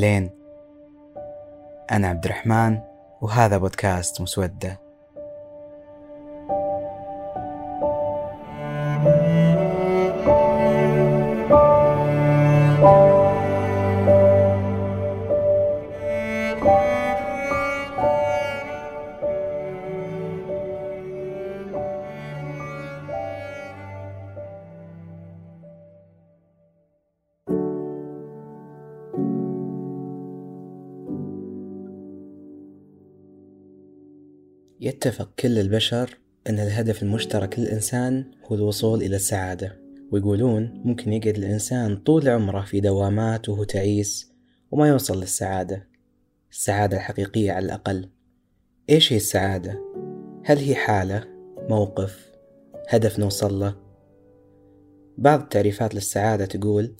أهلين. أنا عبد الرحمن وهذا بودكاست مسودة. يتفق كل البشر أن الهدف المشترك للإنسان هو الوصول إلى السعادة ويقولون ممكن يقعد الإنسان طول عمره في دوامات وهو تعيس وما يوصل للسعادة السعادة الحقيقية على الأقل إيش هي السعادة؟ هل هي حالة؟ موقف؟ هدف نوصل له؟ بعض التعريفات للسعادة تقول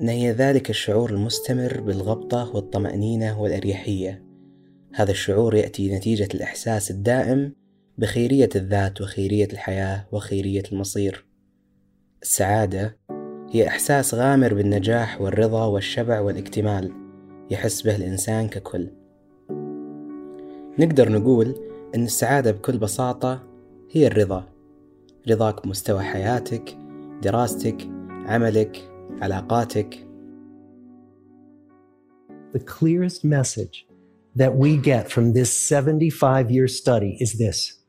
أن هي ذلك الشعور المستمر بالغبطة والطمأنينة والأريحية هذا الشعور يأتي نتيجة الإحساس الدائم بخيرية الذات وخيرية الحياة وخيرية المصير. السعادة هي إحساس غامر بالنجاح والرضا والشبع والاكتمال يحس به الإنسان ككل. نقدر نقول أن السعادة بكل بساطة هي الرضا. رضاك بمستوى حياتك، دراستك، عملك، علاقاتك. The clearest message that we get from this 75 year study is this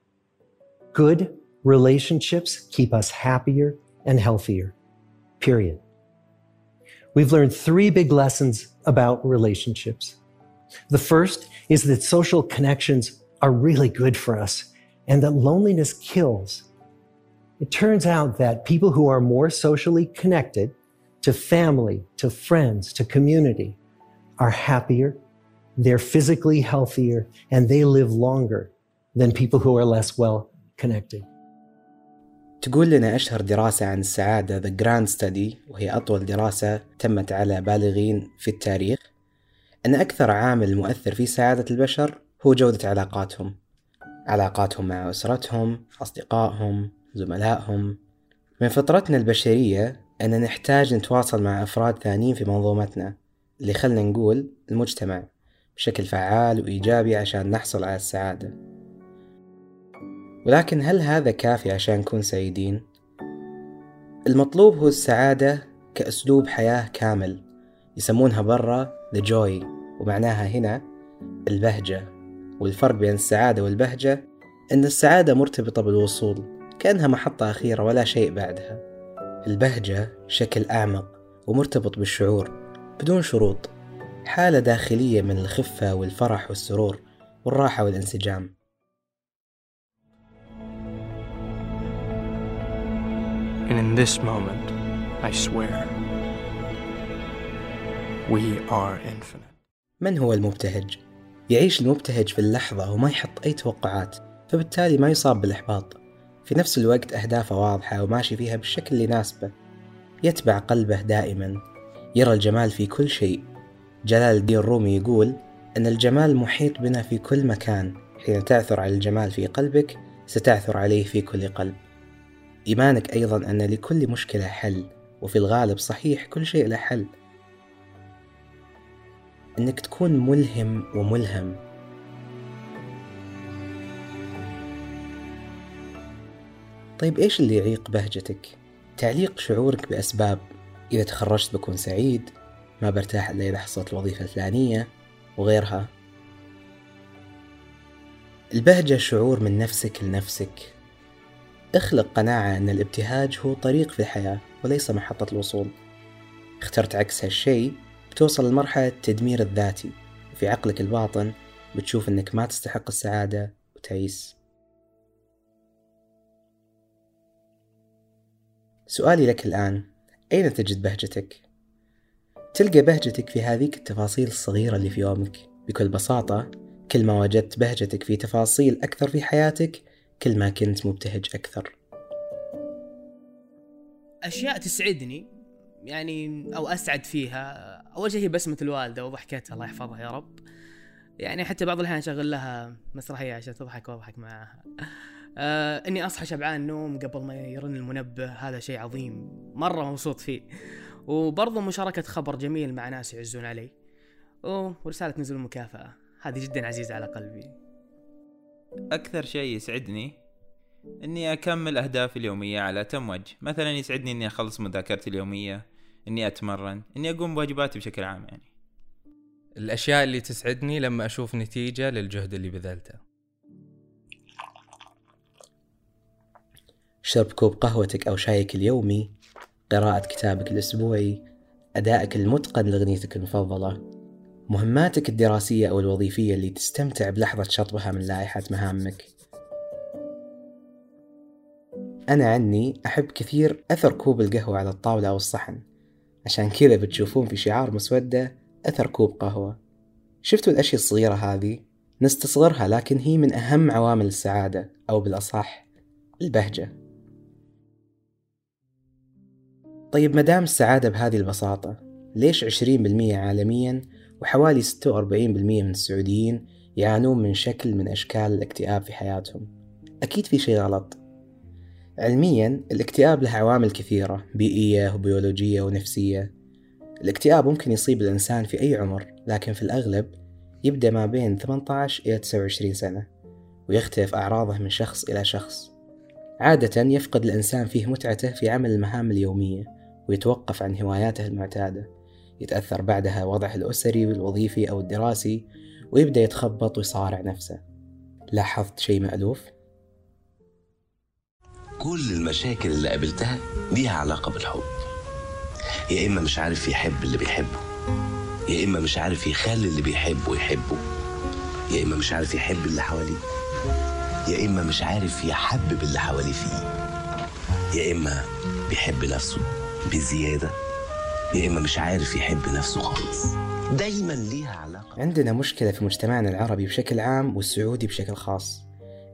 good relationships keep us happier and healthier, period. We've learned three big lessons about relationships. The first is that social connections are really good for us and that loneliness kills. It turns out that people who are more socially connected to family, to friends, to community are happier they're physically healthier and they live longer than people who are less well connected. تقول لنا أشهر دراسة عن السعادة The Grand Study وهي أطول دراسة تمت على بالغين في التاريخ. أن أكثر عامل مؤثر في سعادة البشر هو جودة علاقاتهم. علاقاتهم مع أسرتهم أصدقائهم زملائهم. من فطرتنا البشرية أن نحتاج نتواصل مع أفراد ثانيين في منظومتنا. اللي خلنا نقول المجتمع. بشكل فعال وإيجابي عشان نحصل على السعادة. ولكن هل هذا كافي عشان نكون سعيدين؟ المطلوب هو السعادة كأسلوب حياة كامل يسمونها برا the joy ومعناها هنا البهجة. والفرق بين السعادة والبهجة أن السعادة مرتبطة بالوصول كأنها محطة أخيرة ولا شيء بعدها. البهجة شكل أعمق ومرتبط بالشعور بدون شروط. حالة داخلية من الخفة والفرح والسرور والراحة والانسجام. And in this moment, I swear, we are infinite. من هو المبتهج؟ يعيش المبتهج في اللحظة وما يحط أي توقعات فبالتالي ما يصاب بالإحباط. في نفس الوقت أهدافه واضحة وماشي فيها بالشكل اللي يناسبه. يتبع قلبه دائما. يرى الجمال في كل شيء. جلال الدين الرومي يقول أن الجمال محيط بنا في كل مكان. حين تعثر على الجمال في قلبك ستعثر عليه في كل قلب. إيمانك أيضا أن لكل مشكلة حل وفي الغالب صحيح كل شيء له حل. أنك تكون ملهم وملهم. طيب إيش اللي يعيق بهجتك؟ تعليق شعورك بأسباب. إذا تخرجت بكون سعيد ما برتاح إلا إذا حصلت الوظيفة الفلانية وغيرها. البهجة شعور من نفسك لنفسك. اخلق قناعة أن الابتهاج هو طريق في الحياة وليس محطة الوصول. اخترت عكس هالشي بتوصل لمرحلة التدمير الذاتي. وفي عقلك الباطن بتشوف أنك ما تستحق السعادة وتعيس. سؤالي لك الآن أين تجد بهجتك؟ تلقى بهجتك في هذيك التفاصيل الصغيرة اللي في يومك. بكل بساطة كل ما وجدت بهجتك في تفاصيل أكثر في حياتك كل ما كنت مبتهج أكثر. أشياء تسعدني يعني أو أسعد فيها. أول شيء هي بسمة الوالدة وضحكتها الله يحفظها يا رب. يعني حتى بعض الأحيان أشغل لها مسرحية عشان تضحك وأضحك معاها آه إني أصحى شبعان نوم قبل ما يرن المنبه هذا شيء عظيم مرة مبسوط فيه. وبرضو مشاركة خبر جميل مع ناس يعزون علي. أوه ورسالة نزول المكافأة. هذه جدا عزيزة على قلبي. أكثر شيء يسعدني إني أكمل أهدافي اليومية على أتم وجه. مثلا يسعدني إني أخلص مذاكرتي اليومية إني أتمرن إني أقوم بواجباتي بشكل عام يعني. الأشياء اللي تسعدني لما أشوف نتيجة للجهد اللي بذلته. شرب كوب قهوتك أو شايك اليومي. قراءة كتابك الأسبوعي أدائك المتقن لأغنيتك المفضلة مهماتك الدراسية أو الوظيفية اللي تستمتع بلحظة شطبها من لائحة مهامك. أنا عني أحب كثير أثر كوب القهوة على الطاولة أو الصحن. عشان كذا بتشوفون في شعار مسودة أثر كوب قهوة. شفتوا الأشياء الصغيرة هذه؟ نستصغرها لكن هي من أهم عوامل السعادة أو بالأصح البهجة. طيب مدام السعادة بهذه البساطة ليش 20% عالميا وحوالي 46% من السعوديين يعانون من شكل من أشكال الاكتئاب في حياتهم؟ أكيد في شيء غلط. علميا الاكتئاب له عوامل كثيرة بيئية وبيولوجية ونفسية. الاكتئاب ممكن يصيب الإنسان في أي عمر لكن في الأغلب يبدأ ما بين 18 إلى 29 سنة ويختلف أعراضه من شخص إلى شخص. عادة يفقد الإنسان فيه متعته في عمل المهام اليومية. ويتوقف عن هواياته المعتادة. يتأثر بعدها وضعه الأسري والوظيفي أو الدراسي ويبدأ يتخبط ويصارع نفسه. لاحظت شيء مألوف؟ كل المشاكل اللي قابلتها ليها علاقة بالحب. يا إما مش عارف يحب اللي بيحبه يا إما مش عارف يخلي اللي بيحبه يحبه يا إما مش عارف يحب اللي حواليه يا إما مش عارف يحبب اللي حواليه فيه يا إما بيحب نفسه. بزيادة. يا إما مش عارف يحب نفسه خالص. دايما ليها علاقة. عندنا مشكلة في مجتمعنا العربي بشكل عام والسعودي بشكل خاص.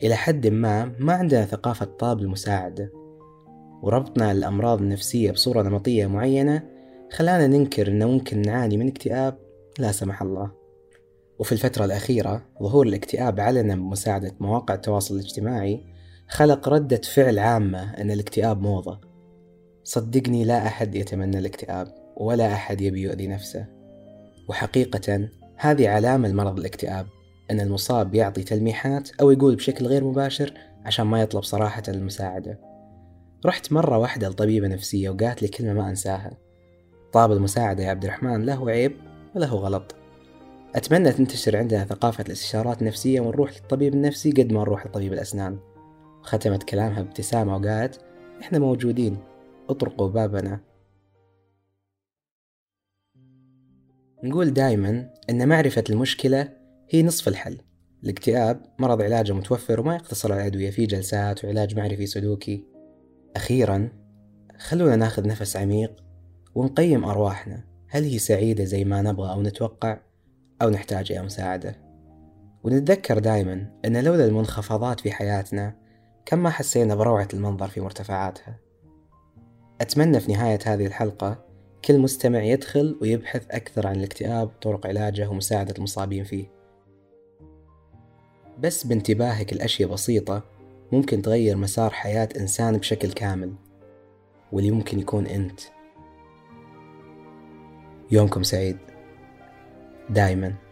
إلى حد ما ما عندنا ثقافة طلب المساعدة. وربطنا الأمراض النفسية بصورة نمطية معينة خلانا ننكر أنه ممكن نعاني من اكتئاب. لا سمح الله. وفي الفترة الأخيرة ظهور الاكتئاب علنا بمساعدة مواقع التواصل الاجتماعي خلق ردة فعل عامة أن الاكتئاب موضة. صدقني لا أحد يتمنى الاكتئاب ولا أحد يبي يؤذي نفسه. وحقيقة هذه علامة لمرض الاكتئاب أن المصاب يعطي تلميحات أو يقول بشكل غير مباشر عشان ما يطلب صراحة المساعدة. رحت مرة واحدة لطبيبة نفسية وقالت لي كلمة ما أنساها. طاب المساعدة يا عبد الرحمن له عيب وله غلط. أتمنى تنتشر عندنا ثقافة الاستشارات النفسية ونروح للطبيب النفسي قد ما نروح لطبيب الأسنان. ختمت كلامها بابتسامة وقالت إحنا موجودين. اطرقوا بابنا. نقول دايما أن معرفة المشكلة هي نصف الحل. الاكتئاب مرض علاجه متوفر وما يقتصر على الأدوية في جلسات وعلاج معرفي سلوكي. أخيرا خلونا ناخذ نفس عميق ونقيم أرواحنا. هل هي سعيدة زي ما نبغى أو نتوقع أو نحتاج إلى مساعدة؟ ونتذكر دائما أن لولا المنخفضات في حياتنا كم ما حسينا بروعة المنظر في مرتفعاتها. أتمنى في نهاية هذه الحلقة كل مستمع يدخل ويبحث أكثر عن الاكتئاب وطرق علاجه ومساعدة المصابين فيه. بس بانتباهك لأشياء بسيطة ممكن تغير مسار حياة إنسان بشكل كامل واللي ممكن يكون أنت. يومكم سعيد. دائما